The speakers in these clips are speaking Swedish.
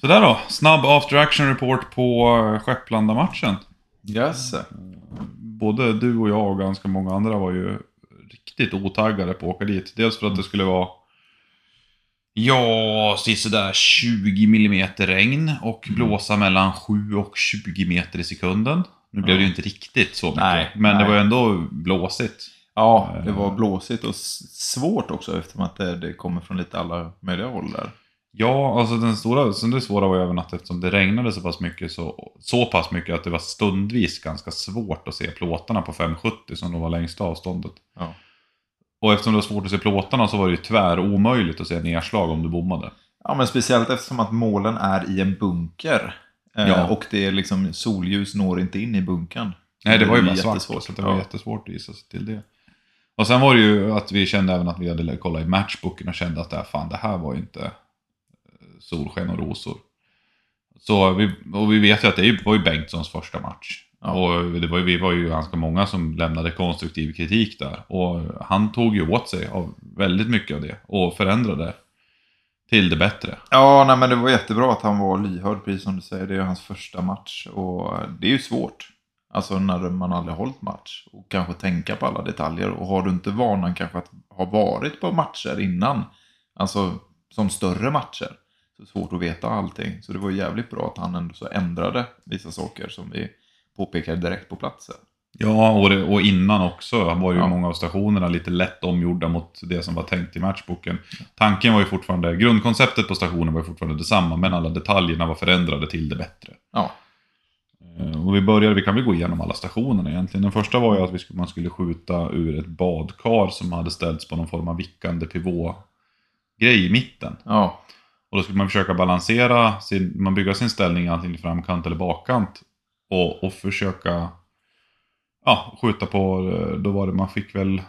Sådär då, snabb after action report på eh, Skepplanda-matchen. Yes. Både du och jag och ganska många andra var ju riktigt otaggade på att åka dit. Dels för att det skulle vara Ja, sådär 20 mm regn och blåsa mellan 7 och 20 meter i sekunden. Nu blev det ju inte riktigt så mycket, Nej, men det nej. var ju ändå blåsigt. Ja, det var blåsigt och svårt också eftersom att det, det kommer från lite alla möjliga håll där. Ja, alltså den stora, sen det svåra var ju även att eftersom det regnade så pass mycket så, så pass mycket att det var stundvis ganska svårt att se plåtarna på 570 som då var längsta avståndet. Ja. Och eftersom det var svårt att se plåtarna så var det ju tvär omöjligt att se nedslag om du bommade. Ja, men speciellt eftersom att målen är i en bunker. Eh, Ja. Och det är liksom, solljus når inte in i bunkern. Nej, det var ju bara svart. Så det var Ja. jättesvårt att gissa sig till det. Och sen var det ju att vi kände även att vi hade kollat i matchbooken och kände att det här, fan, det här var ju inte solsken och rosor. Så vi, och vi vet ju att det var ju Bengtssons första match. Ja. Och det var ju, vi var ju ganska många som lämnade konstruktiv kritik där. Och han tog ju åt sig av väldigt mycket av det och förändrade till det bättre. Ja, nej, men det var jättebra att han var lyhörd, precis som du säger. Det är hans första match och det är ju svårt. Alltså när man aldrig hållit match och kanske tänka på alla detaljer. Och har du inte vanan kanske att ha varit på matcher innan, alltså som större matcher, så svårt att veta allting. Så det var jävligt bra att han ändå så ändrade vissa saker som vi påpekade direkt på platsen. Ja, och, det, och innan också var ju Ja. många av stationerna lite lätt omgjorda mot det som var tänkt i matchboken. Tanken var ju fortfarande, grundkonceptet på stationen var ju fortfarande detsamma, men alla detaljerna var förändrade till det bättre. Ja, Eh, Och vi började, vi kan väl gå igenom alla stationerna egentligen. Den första var ju att vi skulle, man skulle skjuta ur ett badkar som hade ställts på någon form av vickande pivågrej i mitten. ja, Och då skulle man försöka balansera, sin, man bygga sin ställning antingen i framkant eller bakkant. Och, och försöka ja, skjuta på, eh, då var det, man fick väl,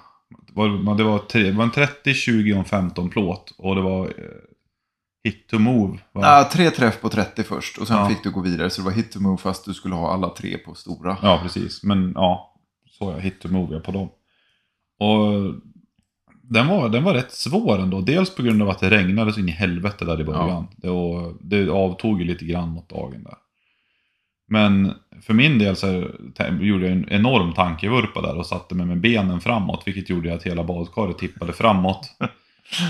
var, det var, tre, det var en 30, 20 och en 15 plåt. Och det var eh, hit to move. Va? ja tre träff på 30 först och sen Ja. fick du gå vidare. Så det var hit to move fast du skulle ha alla tre på stora. Ja, precis. Men ja, så jag hit to move jag på dem. Och den var, den var rätt svår ändå. Dels på grund av att det regnade så in i helvete där i början. Det, och, det avtog ju lite grann mot dagen där. Men för min del så gjorde jag en enorm tankevurpa där och satte mig med benen framåt. Vilket gjorde att hela badkaret tippade framåt.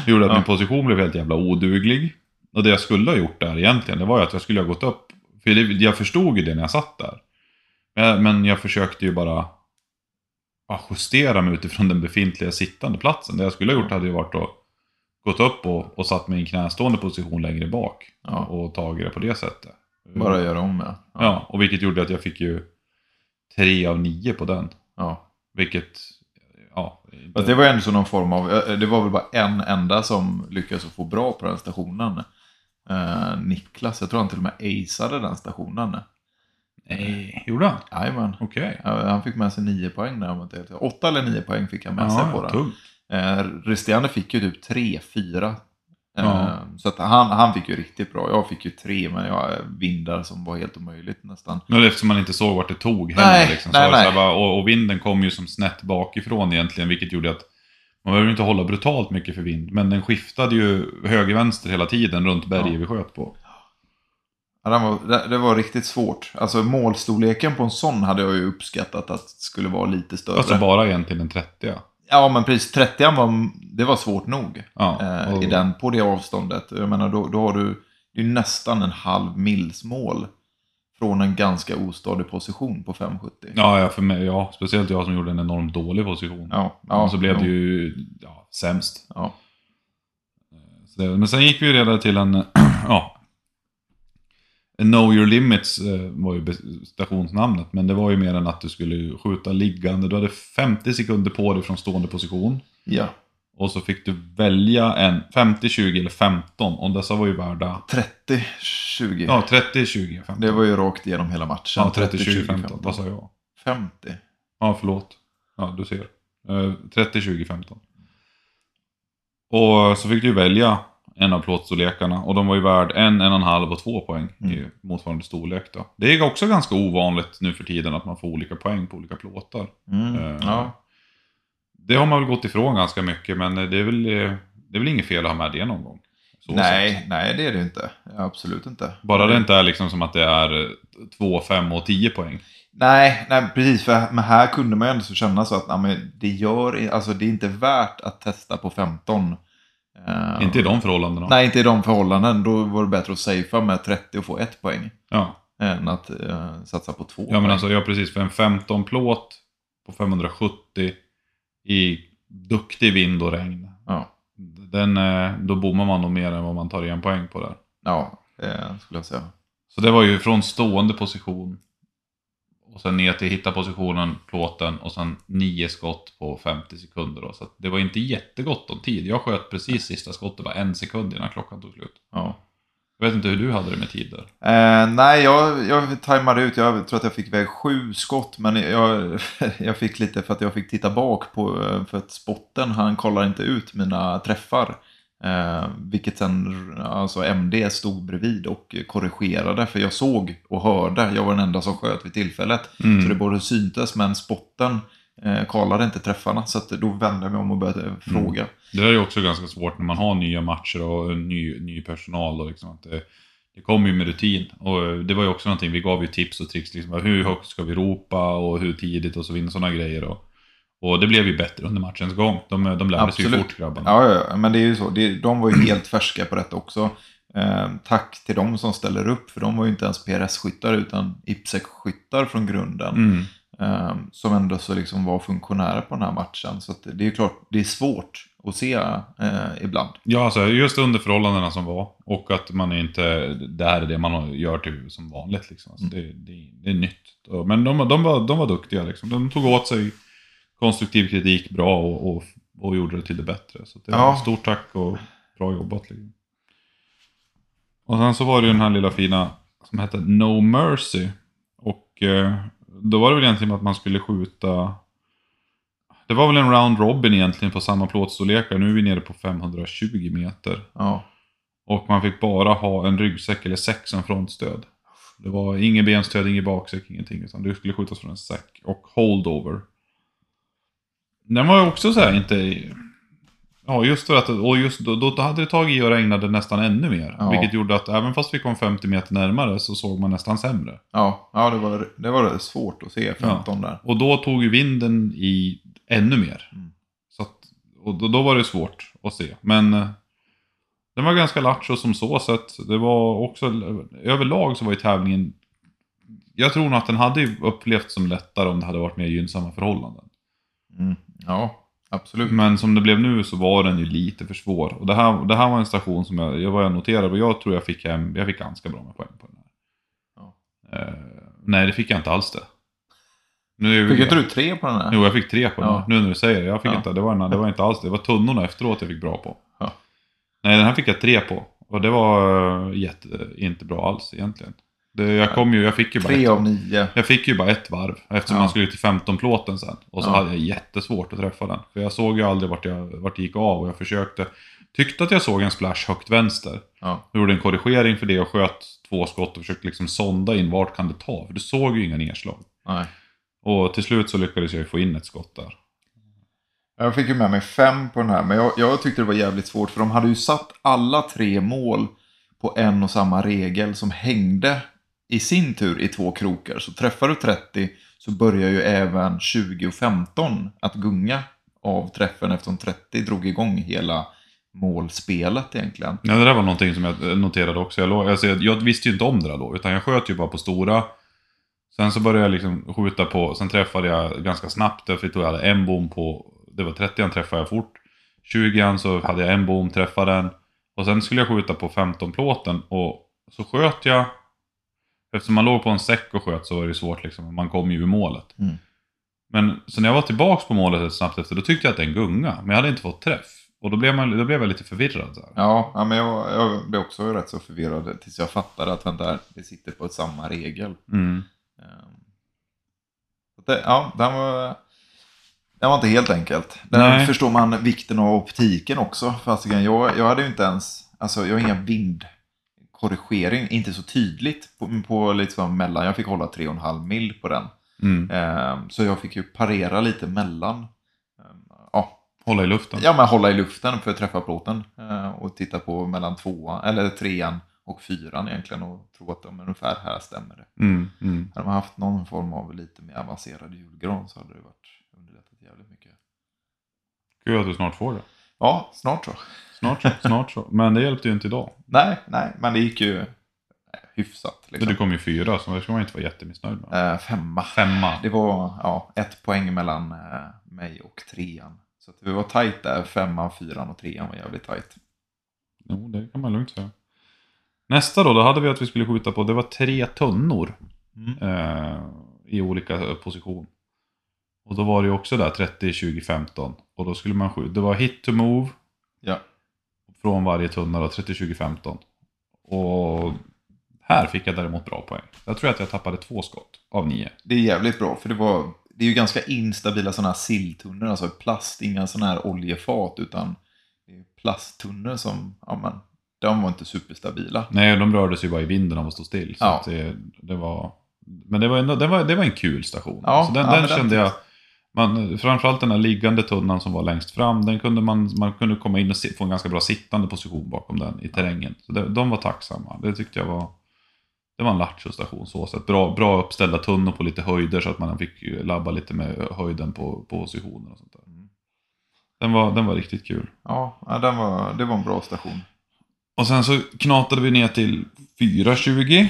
Det gjorde att Ja. min position blev helt jävla oduglig. Och det jag skulle ha gjort där egentligen, det var ju att jag skulle ha gått upp. För jag förstod ju det när jag satt där. Men, jag försökte ju bara ja, justera mig utifrån den befintliga sittande platsen. Det jag skulle ha gjort hade ju varit att gått upp och, och satt mig i en knästående position längre bak. Ja. Och tagit det på det sättet. Bara göra om ja. Ja, och vilket gjorde att jag fick ju tre av nio på den. ja. Vilket, ja. Fast det var ändå så någon form av, eh, det var väl bara en enda som lyckades få bra på den stationen. Eh, Niklas, jag tror han till och med aceade den stationen. Nej, gjorde han? Jajamän. Ja, Han fick med sig nio poäng där. Åtta eller nio poäng fick han med sig på Ja, den. tungt. Eh, resterande fick ju typ tre, fyra. Eh, Ja. Så att han, han fick ju riktigt bra. Jag fick ju tre, men jag har vindar som var helt omöjligt nästan. Men eftersom man inte såg vart det tog heller. Nej, liksom, nej, nej. bara, och, och vinden kom ju som snett bakifrån egentligen, vilket gjorde att man behöver inte hålla brutalt mycket för vind. Men den skiftade ju höger-vänster hela tiden runt berget Ja. vi sköt på. Ja, var, det, var riktigt svårt. Alltså målstorleken på en sån hade jag ju uppskattat att skulle vara lite större. Alltså bara egentligen en 30 Ja, men precis. 30 var, det var svårt nog. Ja, Eh, och- i den, på det avståndet. Jag menar, då, då har du det är nästan en halv mils mål från en ganska ostadig position på 570. Ja, ja, för mig, ja, speciellt jag som gjorde en enormt dålig position. ja, ja, så blev det ju ja, sämst. Ja. Så det, men sen gick vi ju redan till en, ja, Know your limits eh, var ju stationsnamnet, men det var ju mer än att du skulle skjuta liggande. Du hade 50 sekunder på dig från stående position. ja. Och så fick du välja en 50, 20 eller 15. Och dessa var ju värda 30, 20. ja, 30, 20, 15. Det var ju rakt igenom hela matchen. ja, 30, 20, 15. Vad sa jag? 50. Ja, förlåt. Ja, du ser. Eh, 30, 20, 15. Och så fick du välja en av plåtstorlekarna. Och de var ju värd en, en och en halv och två poäng i Mm. motsvarande storlek då. Det är också ganska ovanligt nu för tiden att man får olika poäng på olika plåtar. Mm. Eh, Ja. Det har man väl gått ifrån ganska mycket, men det är väl, det är väl inget fel att ha med det någon gång. Så. Nej, sätt. nej, det är det inte. Absolut inte. Bara det inte är liksom som att det är 2, 5 och 10 poäng. Nej, nej, precis. För, men här kunde man ju ändå så känna så att nej, det, gör, alltså, det är inte värt att testa på 15. Eh, Inte i de förhållandena. Nej, inte i de förhållanden. Då var det bättre att safea med 30 och få ett poäng. Ja. Än att eh, satsa på två ja, men alltså ja precis. För en 15 plåt på 570 i duktig vind och regn. Ja, Den, eh, då bommar man nog mer än vad man tar igen poäng på där. ja eh, skulle jag säga. Så det var ju från stående position och sen ner till hitta positionen, plåten och sen nio skott på 50 sekunder. Då. Så det var inte jättegott om tid. Jag sköt precis sista skottet, bara en sekund innan klockan tog slut. Ja. Jag vet inte hur du hade det med tid där. Eh, nej, jag, jag tajmade ut. Jag tror att jag fick iväg sju skott. Men jag, jag fick lite för att jag fick titta bak på för att spotten, han kollar inte ut mina träffar. Eh, vilket sen, alltså MD stod bredvid och korrigerade. För jag såg och hörde, jag var den enda som sköt vid tillfället. Mm. Så det både syntes, men spotten eh, kollade inte träffarna. Så då vände jag mig om och började fråga. Det är ju också ganska svårt när man har nya matcher och ny, ny personal. Och liksom att det, det kommer ju med rutin. Och det var ju också någonting, vi gav ju tips och tricks. Liksom, hur högt ska vi ropa och hur tidigt och så vidare. Sådana grejer. Och, och det blev ju bättre under matchens gång. De, de lärde sig ju fort grabbarna. Ja, ja, ja, men det är ju så. De var ju helt färska på detta också. Eh, tack till de som ställer upp, för de var ju inte ens PRS-skyttar utan IPSEC-skyttar från grunden. Mm. Eh, som ändå så liksom var funktionärer på den här matchen. Så det är ju klart, det är svårt att se eh, ibland. Ja, alltså just under förhållandena som var. Och att man inte, det här är det man gör till som vanligt. Liksom. Alltså, det, det, det är nytt. Men de, de, var, de var duktiga. Liksom. De tog åt sig konstruktiv kritik bra och, och, och gjorde det till det bättre. Så det, Ja. Stort tack och bra jobbat. Liksom. Och sen så var det ju den här lilla fina som hette No Mercy. Och eh, då var det väl egentligen att man skulle skjuta det var väl en round robin egentligen på samma plåtstorlekar. Nu är vi nere på 520 meter. Ja, Och man fick bara ha en ryggsäck eller säck som frontstöd. Det var ingen benstöd, ingen baksäck, ingenting. Utan du skulle skjutas från en säck. Och holdover. Den var ju också så här inte... Ja, just för att... Och just då, då hade det tagit i och regnade nästan ännu mer. Ja. Vilket gjorde att även fast vi kom 50 meter närmare så såg man nästan sämre. ja, ja det, var, det var svårt att se 15 där. Och då tog ju vinden i ännu mer. Mm. Så att, och då, då var det svårt att se. Men eh, den var ganska lattjo som så sett. Det var också, överlag så var ju tävlingen, jag tror nog att den hade upplevts som lättare om det hade varit mer gynnsamma förhållanden. Mm. Ja, absolut. Men som det blev nu så var den ju lite för svår. Och det här, det här var en station som jag, jag var jag noterade och jag tror jag fick hem, jag fick ganska bra med poäng på den här. Ja. Eh, nej, det fick jag inte alls det. Nu Fick inte du tre på den här? Jo, jag fick tre på den. Ja. Nu när du säger det. Jag fick Ja. inte, det, var, det var inte alls det. Det var tunnorna efteråt jag fick bra på. Ja. Nej, den här fick jag tre på. Och det var eh, jätte, inte bra alls egentligen. Det, jag, kom ju, jag, fick ju bara Tre ett, av nio. jag fick ju bara ett varv. Eftersom Ja. man skulle till 15-plåten sen. Och så Ja. hade jag jättesvårt att träffa den. För jag såg ju aldrig vart, jag, vart det gick av. Och jag försökte. Tyckte att jag såg en splash högt vänster. Ja. Jag gjorde en korrigering för det och sköt två skott och försökte liksom sonda in vart kan det ta. För du såg ju inga nedslag. Nej. Och till slut så lyckades jag ju få in ett skott där. Jag fick ju med mig fem på den här, men jag, jag tyckte det var jävligt svårt för de hade ju satt alla tre mål på en och samma regel som hängde i sin tur i två krokar. Så träffar du 30 så börjar ju även 20 och 15 att gunga av träffen eftersom 30 drog igång hela målspelet egentligen. Ja, det där var någonting som jag noterade också. Jag, låg, alltså, jag, jag visste ju inte om det där då, utan jag sköt ju bara på stora. Sen så började jag liksom skjuta på, sen träffade jag ganska snabbt, för jag tror jag hade en bom på, det var 30 träffade jag fort. 20 så hade jag en bom, träffade den. Och sen skulle jag skjuta på 15-plåten och så sköt jag. Eftersom man låg på en säck och sköt så var det svårt liksom, man kom ju ur målet. Mm. Men så när jag var tillbaks på målet snabbt efter, då tyckte jag att den gunga men jag hade inte fått träff. Och då blev, man, då blev jag lite förvirrad. Så här. Ja, ja men jag, jag blev också rätt så förvirrad tills jag fattade att vänta det sitter på samma regel. Mm. Ehm, Det, ja, den var, den var inte helt enkelt. Där förstår man vikten av optiken också. Fasiken, jag, jag hade ju inte ens, alltså jag har inga vindkorrigering, inte så tydligt på, på så mellan. Jag fick hålla 3,5 mil på den. Mm. Ehm, så jag fick ju parera lite mellan. Ehm, ja, Hålla i luften. Ja, men hålla i luften för att träffa plåten. Eh, och titta på mellan tvåan, eller trean och fyran egentligen och tro att de ungefär här stämmer det. Mm, mm. Hade man haft någon form av lite mer avancerad julgran så hade det varit underlättat jävligt mycket. Kul att du snart får det. Ja, snart så. Snart så, snart så. Men det hjälpte ju inte idag. Nej, nej, men det gick ju eh, hyfsat. Liksom. Du kom ju fyra, så det ska man inte vara jättemissnöjd med. Eh, femma. Femma. Det var ja, ett poäng mellan eh, mig och trean. Så vi var tajt där. Femman, fyran och trean var jävligt tajt. Jo, det kan man lugnt säga. Nästa då, då hade vi att vi skulle skjuta på, det var tre tunnor. eh, i olika position. Och då var det ju också där 30, 20, 15. Och då skulle man skjuta, det var hit to move Ja. Från varje tunna då, 30, 20, 15. Och här fick jag däremot bra poäng. Jag tror att jag tappade två skott av nio. Det är jävligt bra för det var det är ju ganska instabila sådana här silltunnor, alltså plast, inga sådana här oljefat utan plasttunnor som, ja men, de var inte superstabila. Nej, de rörde sig bara i vinden av att stå still. Så Ja. det, det var... Men det var, ändå, det, var, det var en kul station. Ja, så den, ja, den kände jag... Man, framförallt den här liggande tunnan som var längst fram, den kunde man, man kunde komma in och si- få en ganska bra sittande position bakom den i terrängen. Så det, de var tacksamma. Det tyckte jag var... Det var en lattjo-station så sett. Bra, bra uppställda tunnor på lite höjder så att man fick labba lite med höjden på, på positioner och sånt där. Mm. Den var, den var riktigt kul. Ja, den var, det var en bra station. Och sen så knatade vi ner till 4.20.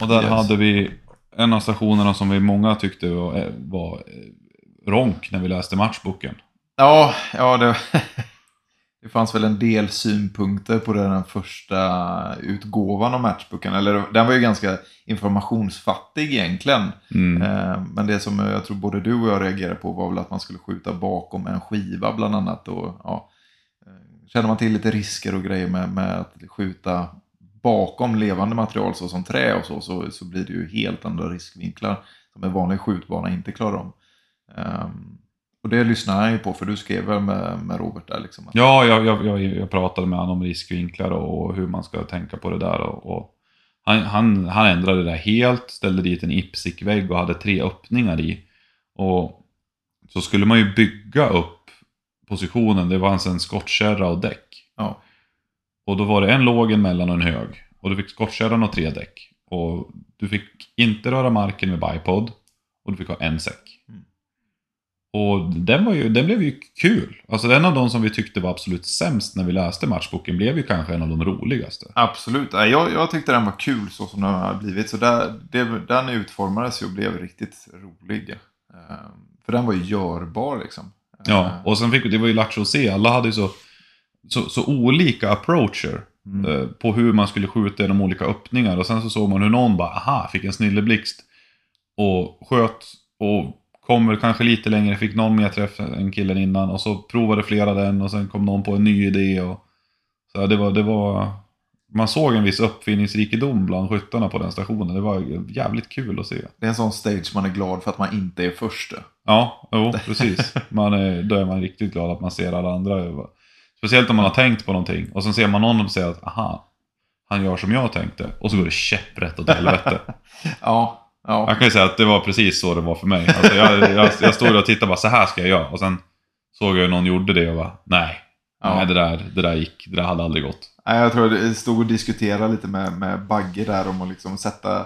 Och där Yes. hade vi en av stationerna som vi många tyckte var, var ronk när vi läste matchboken. Ja, ja det, det fanns väl en del synpunkter på den första utgåvan av matchboken. Eller den var ju ganska informationsfattig egentligen. Mm. Eh, Men det som jag tror både du och jag reagerade på var väl att man skulle skjuta bakom en skiva bland annat. Och, ja, eh, känner man till lite risker och grejer med, med att skjuta bakom levande material såsom trä och så, så, så blir det ju helt andra riskvinklar som en vanlig skjutbana inte klarar om. Ehm, och det lyssnade han ju på, för du skrev väl med, med Robert där liksom. Ja, jag, jag, jag, pratade med honom om riskvinklar och hur man ska tänka på det där. Och, och han, han, han ändrade det där helt, ställde dit en Ipsic-vägg och hade tre öppningar i. Och så skulle man ju bygga upp positionen, det var alltså en skottkärra och däck. Ja. Och då var det en låg, en mellan och en hög. Och du fick skottkärran och tre däck. Och du fick inte röra marken med bipod. Och du fick ha en säck. Mm. Och den, var ju, den blev ju kul. Alltså en av de som vi tyckte var absolut sämst när vi läste matchboken blev ju kanske en av de roligaste. Absolut, jag, jag tyckte den var kul så som den har blivit. Så där, det, den utformades ju och blev riktigt rolig. Ehm, för den var ju görbar liksom. Ja, Ehm, och sen fick vi, det var ju lattjo att se. Alla hade ju så, så, så olika approacher. Mm. eh, På hur man skulle skjuta de olika öppningar. Och sen så såg man hur någon bara, aha, fick en snilleblixt. Och sköt och kommer kanske lite längre, fick någon mer träff än killen innan. Och så provade flera den och sen kom någon på en ny idé. Och, så det var, det var, man såg en viss uppfinningsrikedom bland skyttarna på den stationen. Det var jävligt kul att se. Det är en sån stage man är glad för att man inte är först. Ja, jo, precis. Man är, då är man riktigt glad att man ser alla andra. Speciellt om man har tänkt på någonting och sen ser man någon och säger att aha, han gör som jag tänkte. Och så går det käpprätt åt helvete. Ja, ja. Jag kan ju säga att det var precis så det var för mig. Alltså jag, jag, jag stod och tittade bara, så här ska jag göra. Och sen såg jag hur någon gjorde det och bara, nej. Ja. Nej, det där, det där gick. Det där hade aldrig gått. Nej, jag tror jag stod och diskuterade lite med, med Bagge där om att liksom sätta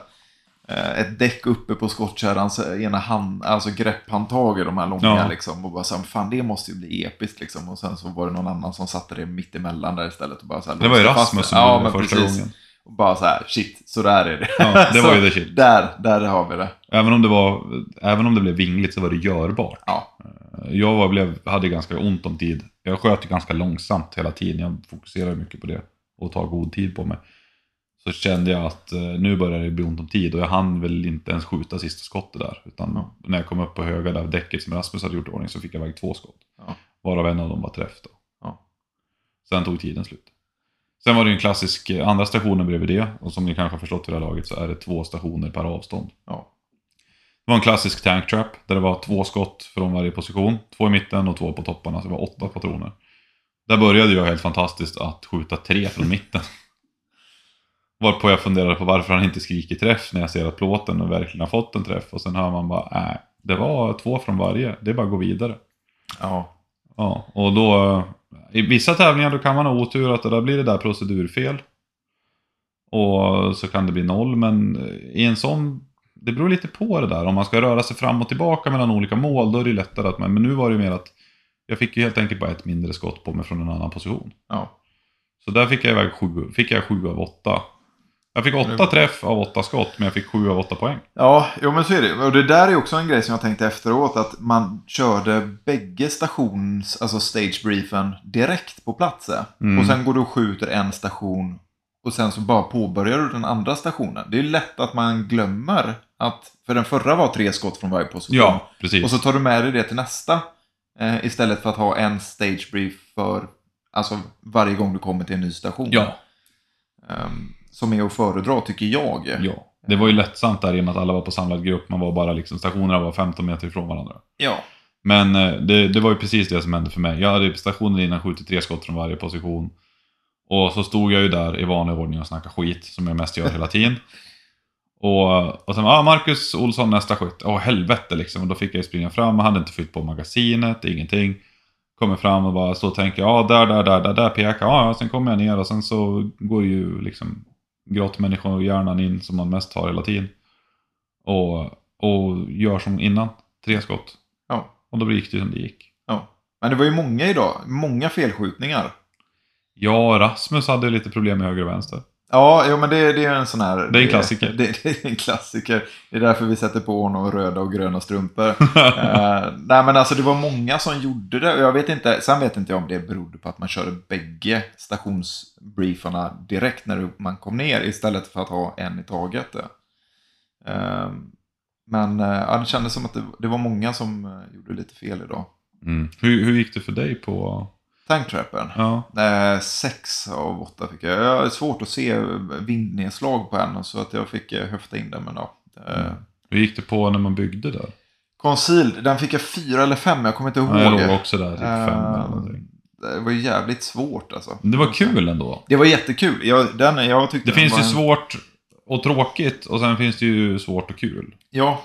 eh, ett däck uppe på skottkärrans ena hand, alltså grepphandtag i de här långa Ja. liksom. Och bara så här, fan det måste ju bli episkt liksom. Och sen så var det någon annan som satte det mitt emellan där istället. Och bara så här, Det var ju Rasmus som ja, gjorde det första precis. gången. Och bara så här, shit, så där är det. Ja, det var ju the shit. Där, där har vi det. Även om det, var, även om det blev vingligt så var det görbart. Ja, Jag var, blev, hade ganska ont om tid. Jag sköt ju ganska långsamt hela tiden. Jag fokuserade mycket på det. Och ta god tid på mig. Så kände jag att eh, nu börjar det bli ont om tid. Och jag hann väl inte ens skjuta sista skottet där. Utan Ja. när jag kom upp på höga där däcket som Rasmus hade gjort i ordning så fick jag iväg två skott. Ja. Varav en av dem var träff då. Ja. Sen tog tiden slut. Sen var det ju en klassisk eh, andra stationen bredvid det. Och som ni kanske har förstått vid det här laget så är det två stationer per avstånd. ja. Det var en klassisk tank trap där det var två skott från varje position. Två i mitten och två på topparna, så det var åtta patroner. Där började jag helt fantastiskt att skjuta tre från mitten. Varpå jag funderade på varför han inte skriker träff när jag ser att plåten verkligen har fått en träff. Och sen hör man bara, nej, det var två från varje, det är bara att gå vidare. ja. Ja, och då... I vissa tävlingar då kan man ha otur att det där blir det där procedurfel. Och så kan det bli noll, men i en sån... Det beror lite på det där. Om man ska röra sig fram och tillbaka mellan olika mål, då är det lättare att... Men nu var det ju mer att jag fick ju helt enkelt bara ett mindre skott på mig från en annan position. Ja. Så där fick jag iväg sju, fick jag sju av åtta. Jag fick åtta träff av åtta skott, men jag fick sju av åtta poäng. Ja, jo men så är det. Och det där är också en grej som jag tänkte efteråt. Att man körde bägge stations, alltså stagebriefen, direkt på plats. Mm. Och sen går du och skjuter en station. Och sen så bara påbörjar du den andra stationen. Det är lätt att man glömmer att, för den förra var tre skott från varje position. Ja, precis. Och så tar du med dig det till nästa. Eh, istället för att ha en stagebrief för, alltså varje gång du kommer till en ny station. Ja, Ehm, som är att föredra tycker jag. ja. Det var ju lättsamt där i och med att alla var på samlad grupp. Man var bara liksom, stationerna var 15 meter ifrån varandra. Ja. Men eh, det, det var ju precis det som hände för mig. Jag hade stationen innan skjutit tre skott från varje position. Och så stod jag ju där i vanlig ordning och snackade skit, som jag mest gör hela tiden. Och, och sen, ah, Marcus Olsson nästa skytt. Åh helvete liksom. Och då fick jag springa fram, jag hade inte fyllt på magasinet, ingenting. Kommer fram och bara och tänker, ja där, där, där, där, där pekar ja, ja, sen kommer jag ner och sen så går ju liksom grottmänniskohjärnan in som man mest har hela tiden. Och, och gör som innan, tre skott. Ja. Och då gick det som det gick. ja. Men det var ju många idag. Många felskjutningar. Ja, Rasmus hade lite problem med höger och vänster. Ja, jo, men det, det är en sån här... Det är en klassiker. Det, det är en klassiker. Det är därför vi sätter på honom röda och gröna strumpor. Eh, nej, men alltså det var många som gjorde det. Jag vet inte, sen vet inte jag om det berodde på att man körde bägge stationsbriefarna direkt när man kom ner istället för att ha en i taget. Eh, men ja, det kändes som att det, det var många som eh, gjorde lite fel idag. Mm. Hur, hur gick det för dig på... Tanktrappen. Ja, Eh, sex av åtta fick jag. Jag har svårt att se vindnedslag på en så att jag fick eh, höfta in den. Men ja. Eh, hur gick det på när man byggde där? Concealed, den fick jag fyra eller fem, jag kommer inte ihåg. Ja, jag låg också där, typ fem eller Eh, någonting. Det var jävligt svårt alltså. Det var kul ändå. Det var jättekul. Jag, den, jag tyckte Det finns ju en- svårt och tråkigt och sen finns det ju svårt och kul. Ja.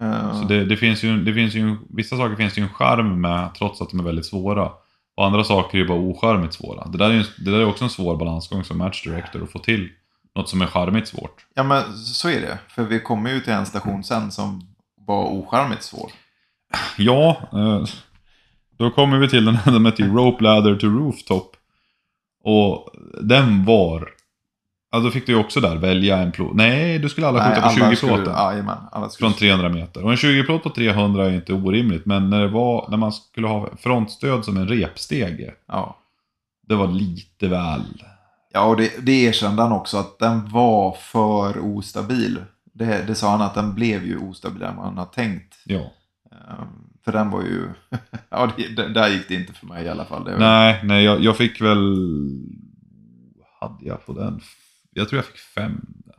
Eh, Så det, det finns ju, det finns ju, vissa saker finns det ju en charm med trots att de är väldigt svåra. Och andra saker är ju bara ocharmigt svåra. Det där är, ju, det där är också en svår balansgång som match director att få till något som är charmigt svårt. ja, men så är det. För vi kommer ju till en station sen som var ocharmigt svår. Ja, eh, då kommer vi till den här, heter ju Rope Ladder to Rooftop. Och den var... Ja, då fick du ju också där välja en plåt. Nej, du skulle alla skjuta på 20 skulle, plåten. Jajamän, alla skulle, Från 300 meter. Och en 20-plåt på 300 är inte orimligt. Men när, det var, när man skulle ha frontstöd som en repstege. Ja. Det var lite väl... Ja, och det, det erkände han också att den var för ostabil. Det, det sa han att den blev ju ostabilare än vad han har tänkt. Ja. Ehm, för den var ju... ja, det, där gick det inte för mig i alla fall. Var, Nej, nej jag, jag fick väl... Hade jag på den? Jag tror jag fick fem där.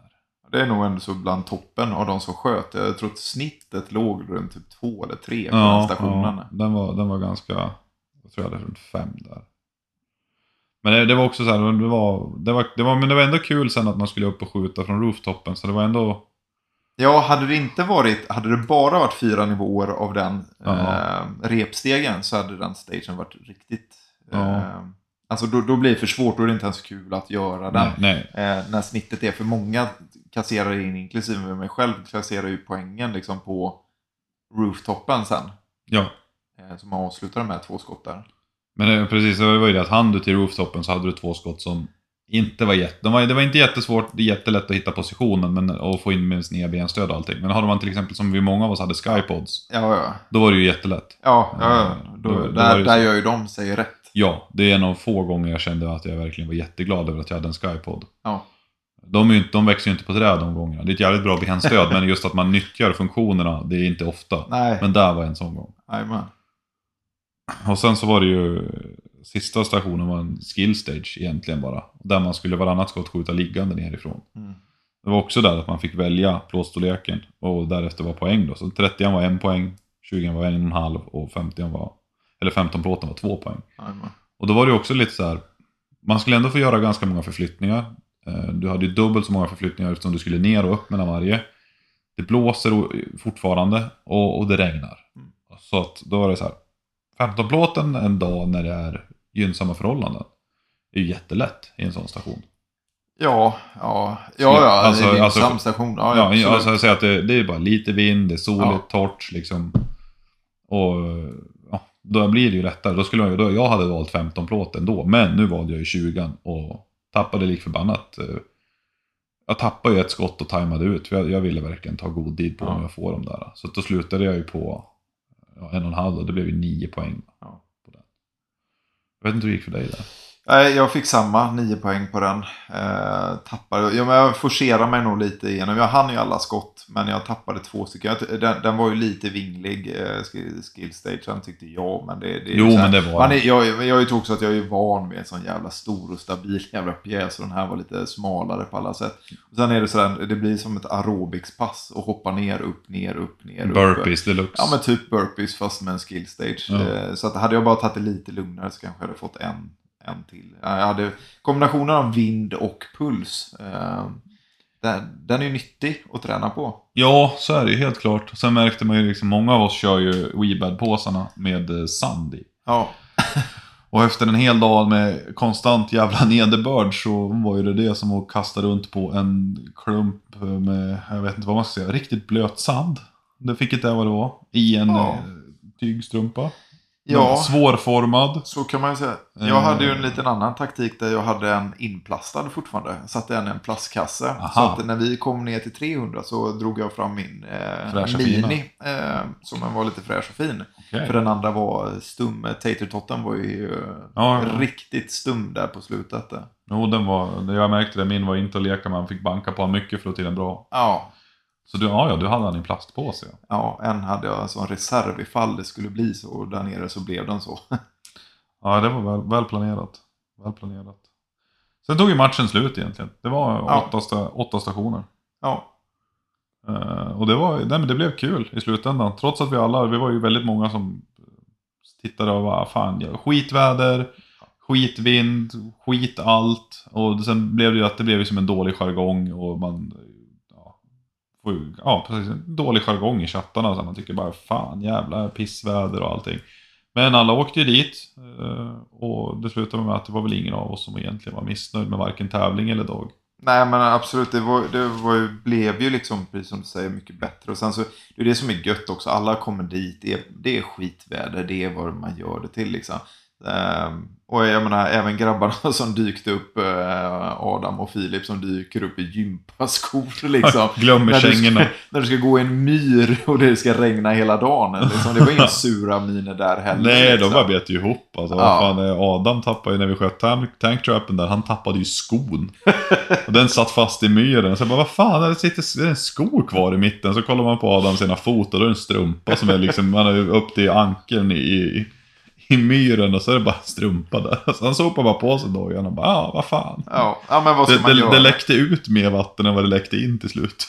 Det är nog ändå så bland toppen av de som sköt. Jag tror att snittet låg runt typ två eller tre på den Ja, stationen. ja den, var, den var ganska... Jag tror jag hade runt fem där. Men det, det var också så här, det var, det, var, det var, men det var ändå kul sen att man skulle upp och skjuta från rooftoppen. Så det var ändå... Ja, hade det inte varit, hade det bara varit fyra nivåer av den Ja. eh, repstegen så hade den stagen varit riktigt... Ja. Eh, alltså då, då blir det för svårt, då är det inte ens kul att göra den. Nej, nej. Eh, när snittet är för många kasserar in, inklusive mig själv, kasserar ju poängen liksom på rooftoppen sen. Ja. Eh, så man avslutar med två skott där. Men det, precis, det var ju det att hann du till rooftoppen så hade du två skott som inte var jätte... De var, det var inte jättesvårt, det är jättelätt att hitta positionen men, och få in med snedbenstöd och allting. Men hade man till exempel, som vi många av oss hade, skypods, Ja, ja. då var det ju jättelätt. Ja, ja, ja. Eh, Då, då- då där, det där så. gör ju de sig rätt. Ja, det är en av få gånger jag kände att jag verkligen var jätteglad över att jag hade en skypod. Ja. De, inte, de växer ju inte på träd de gångerna. Det är ett jävligt bra benstöd, men just att man nyttjar funktionerna, det är inte ofta. Nej, Men där var en sån gång. jajamän. Och sen så var det ju, sista stationen var en skill stage egentligen bara. Där man skulle varannat skott skjuta liggande nerifrån. Mm. Det var också där att man fick välja plåtstorleken och därefter var poäng då. Så 30 var en poäng, 20 var en och en halv och 50 var, eller 15 plåten var två poäng. Jajamän. Och då var det också lite så här, man skulle ändå få göra ganska många förflyttningar. Eh, Du hade ju dubbelt så många förflyttningar eftersom du skulle ner och upp mellan varje. Det blåser fortfarande och, och det regnar. Mm. Så att då var det så här, 15-plåten en dag när det är gynnsamma förhållanden. är ju jättelätt i en sån station. Ja, ja, ja, ja Alltså- det är en alltså- gynnsam station. Ja, Ja, ja, alltså jag säger att det, det är bara lite vind, det är soligt, Ja. torrt liksom. Och då blir det ju lättare. Då skulle ju- då, jag hade valt 15-plåten då, men nu valde jag ju 20 och tappade lik förbannat. Eh, Jag tappade ju ett skott och tajmade ut, för jag, jag ville verkligen ta god tid på Ja. mig att få dem där. Så då slutade jag ju på ja, en och en halv och det blev ju nio poäng. Ja. På den. Jag vet inte hur det gick för dig där. Nej, jag fick samma, nio poäng på den. Eh, tappade, ja, men jag forcerade mig nog lite igenom. Jag hann ju alla skott, men jag tappade två stycken. Jag, den, den var ju lite vinglig, eh, skill, skill stagen tyckte jag. Men det, det är Jo, men det var man den. är, jag, jag tror också att jag är van med en sån jävla stor och stabil jävla pjäs. Och den här var lite smalare på alla sätt. Och sen är det sådär, det blir som ett aerobicspass och hoppa ner, upp, ner, upp, ner, upp. Burpees deluxe. Ja men typ burpees fast med en skill stage. Ja. Eh, Så att hade jag bara tagit det lite lugnare så kanske jag hade fått en, en till. Jag hade kombinationen av vind och puls. eh, Den, den är ju nyttig att träna på. Ja, så är det ju helt klart. Sen märkte man ju liksom, många av oss kör ju Weebad-påsarna med eh, sand i. Ja, Och efter en hel dag med konstant jävla nederbörd så var ju det det som att kasta runt på en klump med, jag vet inte vad man ska säga, riktigt blöt sand. Det fick inte vad det var. I en Ja. eh, tygstrumpa. Ja Svårformad. så kan man ju säga. Eh. Jag hade ju en liten annan taktik där jag hade en inplastad fortfarande. Jag satte den i en plastkasse. Aha. Så att när vi kom ner till 300 så drog jag fram min eh, Mini. Eh, som var lite fräsch och fin. Okej. För den andra var stum. Tatertotten var ju eh, Ja, ja. riktigt stum där på slutet. Jo, den var, jag märkte det. Min var inte att leka med. Man fick banka på mycket för att till den bra. Ja, Så du, ja, ja, du hade han i plastpåse. Ja. ja, en hade jag som reserv ifall det skulle bli så. Och där nere så blev den så. Ja, det var väl, väl planerat. Väl planerat. Sen tog ju matchen slut egentligen. Det var Ja. åtta, sta, åtta stationer. ja, Eh, och det, var, nej, men det blev kul i slutändan. Trots att vi alla, vi var ju väldigt många som tittade och var fan, ja, skitväder, skitvind, skit allt. Och sen blev det ju att det blev som en dålig jargong och man, ja, ja precis, dålig jargong i chattarna. Så man tycker bara fan jävla pissväder och allting. Men alla åkte ju dit eh, och det slutade med att det var väl ingen av oss som egentligen var missnöjd med varken tävling eller dag. Nej men absolut, det, var, det var ju, blev ju liksom, precis som du säger, mycket bättre. Och sen så, det är det som är gött också, alla kommer dit, det är, det är skitväder, det är vad man gör det till liksom. Ehm, och jag menar, även grabbarna som dykte upp, eh, Adam och Filip som dyker upp i gympaskor liksom. Glömmer när, du kängorna. ska, när du ska gå i en myr och det ska regna hela dagen. Liksom. Det var inga sura miner där heller. Nej, de liksom. bara bet ju ihop. Alltså, Ja. fan, eh, Adam tappade ju när vi sköt tank, tanktrappen där, han tappade ju skon. och den satt fast i myren. Så jag bara, vad fan, det sitter det är en sko kvar i mitten. Så kollar man på Adam sina fot och då är det en strumpa som är liksom, man är upp till ankeln i, i, myren och så är det bara strumpa där. Så han sopade bara på sig dojan och bara, ja vad fan. Ja, ja, men vad ska Det, man det, göra? det läckte ut mer vatten än vad det läckte in till slut.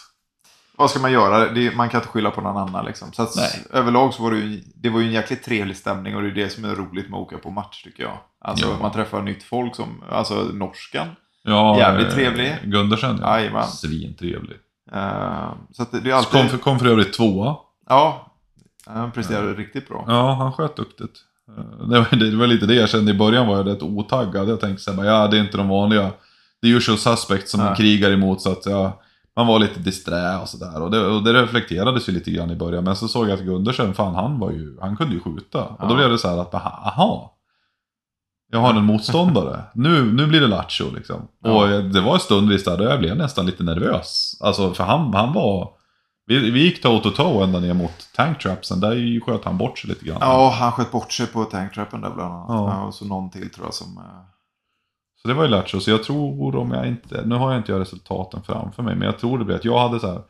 Vad ska man göra? Det, man kan inte skylla på någon annan. Liksom. Så att, Nej. överlag så var det ju, det var ju en jäkligt trevlig stämning och det är det som är roligt med att åka på match tycker jag. Alltså Ja. man träffar nytt folk som, alltså norskan. Ja, Jävligt eh, trevlig. Gundersen, ja. Jajamän. Svintrevlig. Uh, så att det, är Så alltid... kom, kom för övrigt tvåa. Ja, han presterade riktigt bra. Ja, han sköt duktigt. Eh, Det var, det var lite det jag kände i början var jag rätt otaggad. Jag tänkte såhär, ja det är inte de vanliga. Det är usual suspects som man krigar emot så att ja, man var lite disträ och sådär. Och det, och det reflekterades ju lite grann i början. Men så såg jag att Gundersen, fan han var ju, han kunde ju skjuta. Och då Ja. blev det så här att, aha. Jag har en motståndare. nu, nu blir det lattjo liksom. Ja. Och det var en stund visst där jag blev nästan lite nervös. Alltså för han, han var... Vi, vi gick toe to toe ända ner mot tanktrapsen. Där sköt han bort sig lite grann. Ja, han sköt bort sig på tanktrappen där bland annat. Ja. Ja. och så någon till tror jag som... eh, Så det var ju Lattjo, så jag tror om jag inte, nu har jag inte jag resultaten framför mig, men jag tror det blir att jag hade så här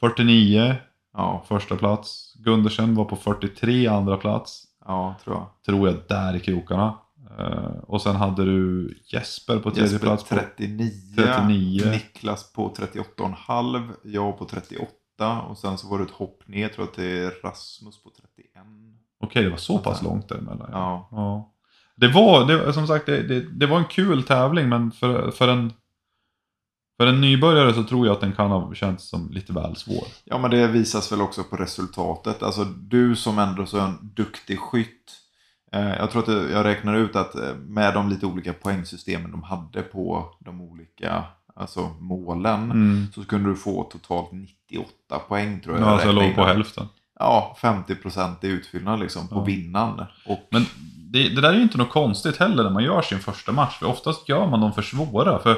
49 Ja, första plats, Gundersen var på 43 andra plats, ja, tror jag. tror jag där i krokarna. Eh, och sen hade du Jesper på tredje Jesper plats. På, 39, 39. Niklas på 38,5, jag på 38 och sen så var det ett hopp ner tror jag till Rasmus på 31. Okej, det var så pass långt däremellan. Ja. ja. Det var, det, som sagt, det, det, det var en kul tävling, men för, för, en, för en nybörjare så tror jag att den kan ha känts som lite väl svår. Ja men det visas väl också på resultatet. Alltså du som ändå så är en duktig skytt. Eh, Jag tror att det- jag räknar ut att eh, med de lite olika poängsystemen de hade på de olika alltså målen Mm. så kunde du få totalt 98 poäng tror jag. Ja, så jag låg på hälften. Ja, 50% i utfyllnad liksom på Ja. vinnaren. Och, Men det, det där är ju inte något konstigt heller när man gör sin första match. För oftast gör man dem för svåra. För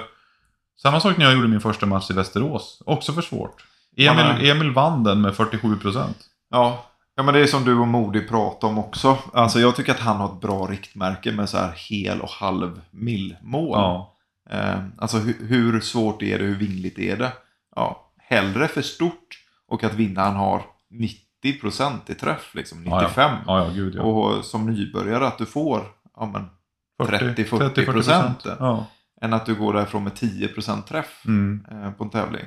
samma sak när jag gjorde min första match i Västerås. Också för svårt. Man är- Emil, Emil vann den med 47%. ja, ja, men det är som du och Modi pratade om också. Alltså jag tycker att han har ett bra riktmärke med så här hel och halv millmål. Ja. Eh, alltså hur, hur svårt är det, hur vingligt är det? Ja, hellre för stort och att vinnaren har 90% i träff, liksom Ja, 95. Ja, ja, gud ja. Och som nybörjare att du får men, 30-40 30-40%. procent. Än att du går därifrån med 10% träff Mm. eh, på en tävling.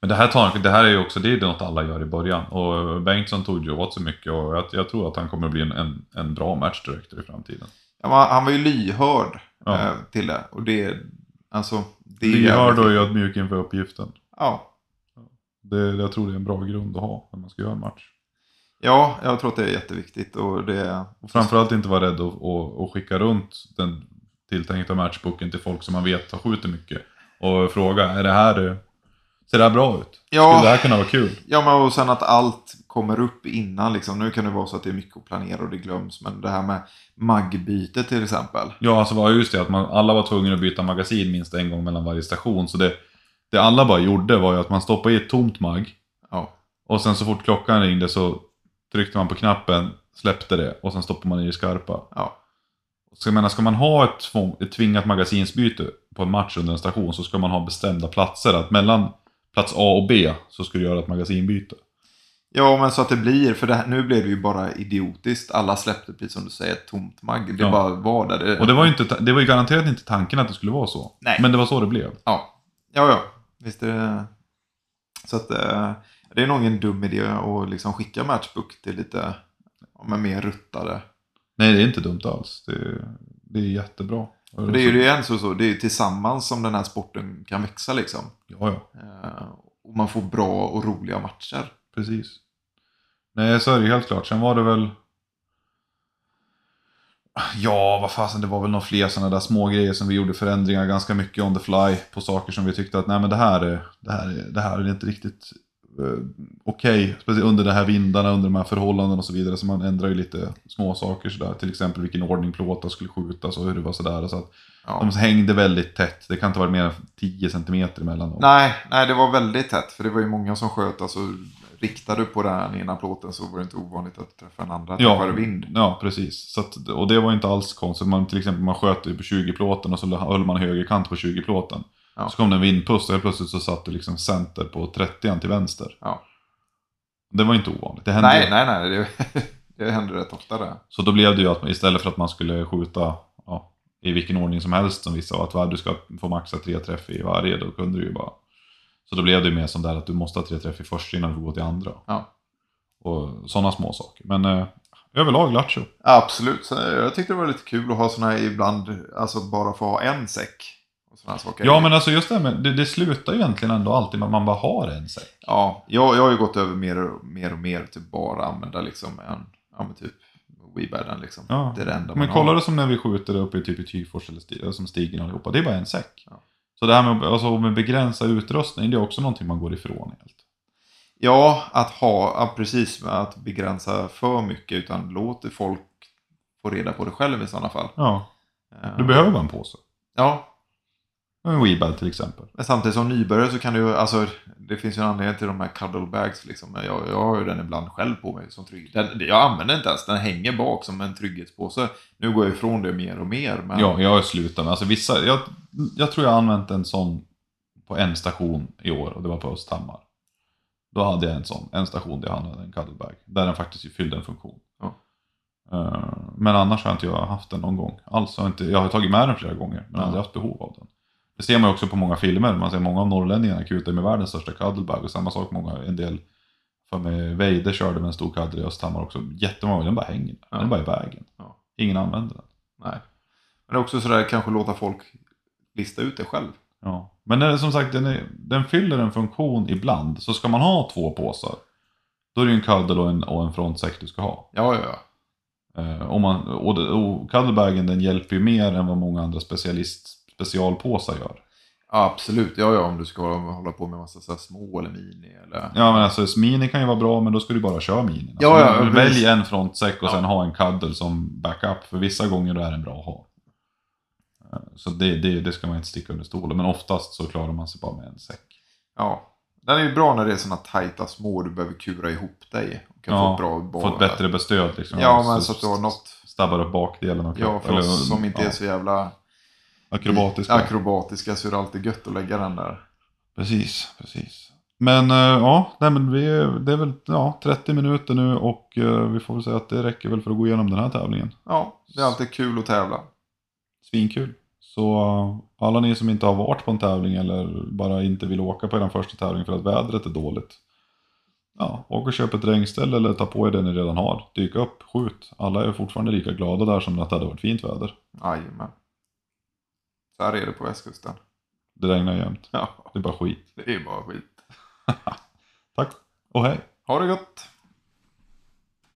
Men det här, tar, det här är ju också det är något alla gör i början. Och Bengtsson tog ju åt sig mycket och jag, jag tror att han kommer bli en, en, en bra matchdirektör i framtiden. Ja, han var ju lyhörd Ja. eh, till det. Och det, alltså, det är Lyhörd och ödmjuk inför uppgiften. Ja. Det, jag tror det är en bra grund att ha när man ska göra en match. ja, jag tror att det är jätteviktigt. Och det, Och framförallt inte vara rädd att, att, att skicka runt den tilltänkta matchboken till folk som man vet har skjutit mycket. Och fråga, är det här, ser det här bra ut? Ja. Skulle det här kunna vara kul? Ja, men och sen att allt kommer upp innan. Liksom. Nu kan det vara så att det är mycket att planera och det glöms. Men det här med maggbyte till exempel. Ja, alltså var just det att man, alla var tvungna att byta magasin minst en gång mellan varje station. Så det, det alla bara gjorde var ju att man stoppade i ett tomt mag. Ja, Och sen så fort klockan ringde så tryckte man på knappen, släppte det och sen stoppade man i det skarpa. ja, Så jag menar, ska man ha ett, tvång, ett tvingat magasinsbyte på en match under en station så ska man ha bestämda platser. Att mellan plats A och B så ska du göra ett magasinbyte. Ja men så att det blir. För det här, nu blev det ju bara idiotiskt. Alla släppte, precis som du säger, ett tomt magg. Det Ja. bara var där. Det, Och det var ju inte, det var ju garanterat inte tanken att det skulle vara så. Nej. Men det var så det blev. Ja, ja, ja. Visst är det. Så att eh, det är nog en dum idé att liksom skicka Matchbook till lite men mer ruttade. Nej, det är inte dumt alls. Det, det är jättebra. För det är ju det är så, så, det är tillsammans som den här sporten kan växa liksom. Ja, ja. Eh, och man får bra och roliga matcher. Precis. Nej, så är det helt klart. Sen var det väl... Ja, vad fasen, det var väl några fler sådana där små grejer som vi gjorde förändringar ganska mycket on the fly på saker som vi tyckte att nej men det här är, det här är, det här är inte riktigt eh, okej. Speciellt under de här vindarna, under de här förhållandena och så vidare. Så man ändrar ju lite små saker sådär. Till exempel vilken ordning plåtar skulle skjutas och hur det var sådär. Så att Ja. de hängde väldigt tätt. Det kan inte vara mer än 10 cm emellan dem. Nej, nej, det var väldigt tätt. För det var ju många som sköt. Alltså, riktade du på den ena plåten så var det inte ovanligt att träffa en andra träffade vind. Ja, precis. Så att, och det var inte alls konstigt. Man, till exempel man sköt på 20-plåten och så höll man högerkant på 20-plåten. Ja. Så kom det en vindpust och helt plötsligt så satt du liksom center på 30 till vänster. Ja. Det var inte ovanligt. Det hände Nej, ju. nej, nej. Det, det hände rätt ofta det. Så då blev det ju att istället för att man skulle skjuta ja, i vilken ordning som helst som vissa, att du ska få maxa tre träff i varje, då kunde du ju bara... Så då blev det ju mer som där att du måste ha tre träff i första innan du får gå till andra. Ja. Och sådana små saker. Men eh, överlag lattjo. Absolut. Jag tyckte det var lite kul att ha sådana här ibland, alltså bara få ha en säck. Och. Ja, men alltså just det här med, det, det slutar ju egentligen ändå alltid med att man bara har en säck. Ja, jag, jag har ju gått över mer och mer, och mer till bara använda liksom en, ja men typ Weebadden liksom. Ja. Det är det enda Men man kolla har. det som när vi skjuter uppe i typ i Tyfors eller Stig, eller som Stigen allihopa. Det är bara en säck. Ja. Så det här med, alltså, med begränsad utrustning, det är också någonting man går ifrån helt. Ja, att ha, ja, precis, att begränsa för mycket utan låt folk få reda på det själv i sådana fall. Ja, Eh, du behöver bara en påse. Ja, Weebad till exempel. men samtidigt som nybörjare så kan du alltså det finns ju en anledning till de här cuddle bags liksom. Jag, jag har ju den ibland själv på mig som trygg. Den, jag använder inte ens, den hänger bak som en trygghetspåse. Nu går jag ifrån det mer och mer. Men... Ja, jag har slutat med, alltså vissa, jag, jag tror jag har använt en sån på en station i år och det var på Östhammar. Då hade jag en sån, en station där jag hade en cuddlebag. Där den faktiskt fyllde en funktion. Ja. Eh, Men annars har inte jag haft den någon gång. Alls har jag inte, jag har tagit med den flera gånger men Ja. aldrig haft behov av den. Det ser man ju också på många filmer. Man ser många av norrlänningarna kutar med världens största cuddlebag och samma sak många, en del för mig, Veide körde med en stor cuddle i Östhammar också. Jättemånga, den bara hänger där. Ja. Den är bara i vägen. Ja. Ingen använder den. Nej. Men det är också sådär, kanske låta folk lista ut det själv. Ja. Men när, som sagt, den, är, den fyller en funktion ibland. Så ska man ha två påsar, då är det ju en cuddle och en, och en frontsäck du ska ha. Ja, ja, ja. Eh, om man, och, det- och cuddlebagen den hjälper ju mer än vad många andra specialist, specialpåsar gör. Ja, absolut. Ja, ja, om du ska hålla på med massa så små eller mini eller... Ja men alltså mini kan ju vara bra men då ska du bara köra mini. Alltså, Ja, ja, välj precis. en frontsäck och Ja. sen ha en cuddle som backup. För vissa gånger är den bra att ha. Eh, Så det, det, det ska man inte sticka under stolen. Men oftast så klarar man sig bara med en säck. Ja. Den är ju bra när det är såna tajta små och du behöver kura ihop dig. Och kan få Ja, ett bra boll. Få ett bättre bestöd liksom. Ja, men så att du har något... Stabbar upp bakdelen och Ja, för oss som inte är så jävla akrobatiska. akrobatiska så är det alltid gött att lägga den där. Precis, precis. Men eh, ja, nej, men vi, det är väl ja, 30 minuter nu och eh, vi får väl säga att det räcker väl för att gå igenom den här tävlingen. Ja, det är alltid kul att tävla. Svinkul. Så eh, alla ni som inte har varit på en tävling eller bara inte vill åka på er första tävling för att vädret är dåligt. Ja, åk och köp ett regnställ eller ta på er det ni redan har. Dyk upp, skjut. Alla är fortfarande lika glada där som att det hade varit fint väder. Jajamän. Så här är det på västkusten. Det regnar jämt. Ja, Det är bara skit. det är bara skit. Tack och hej! Ha det gott!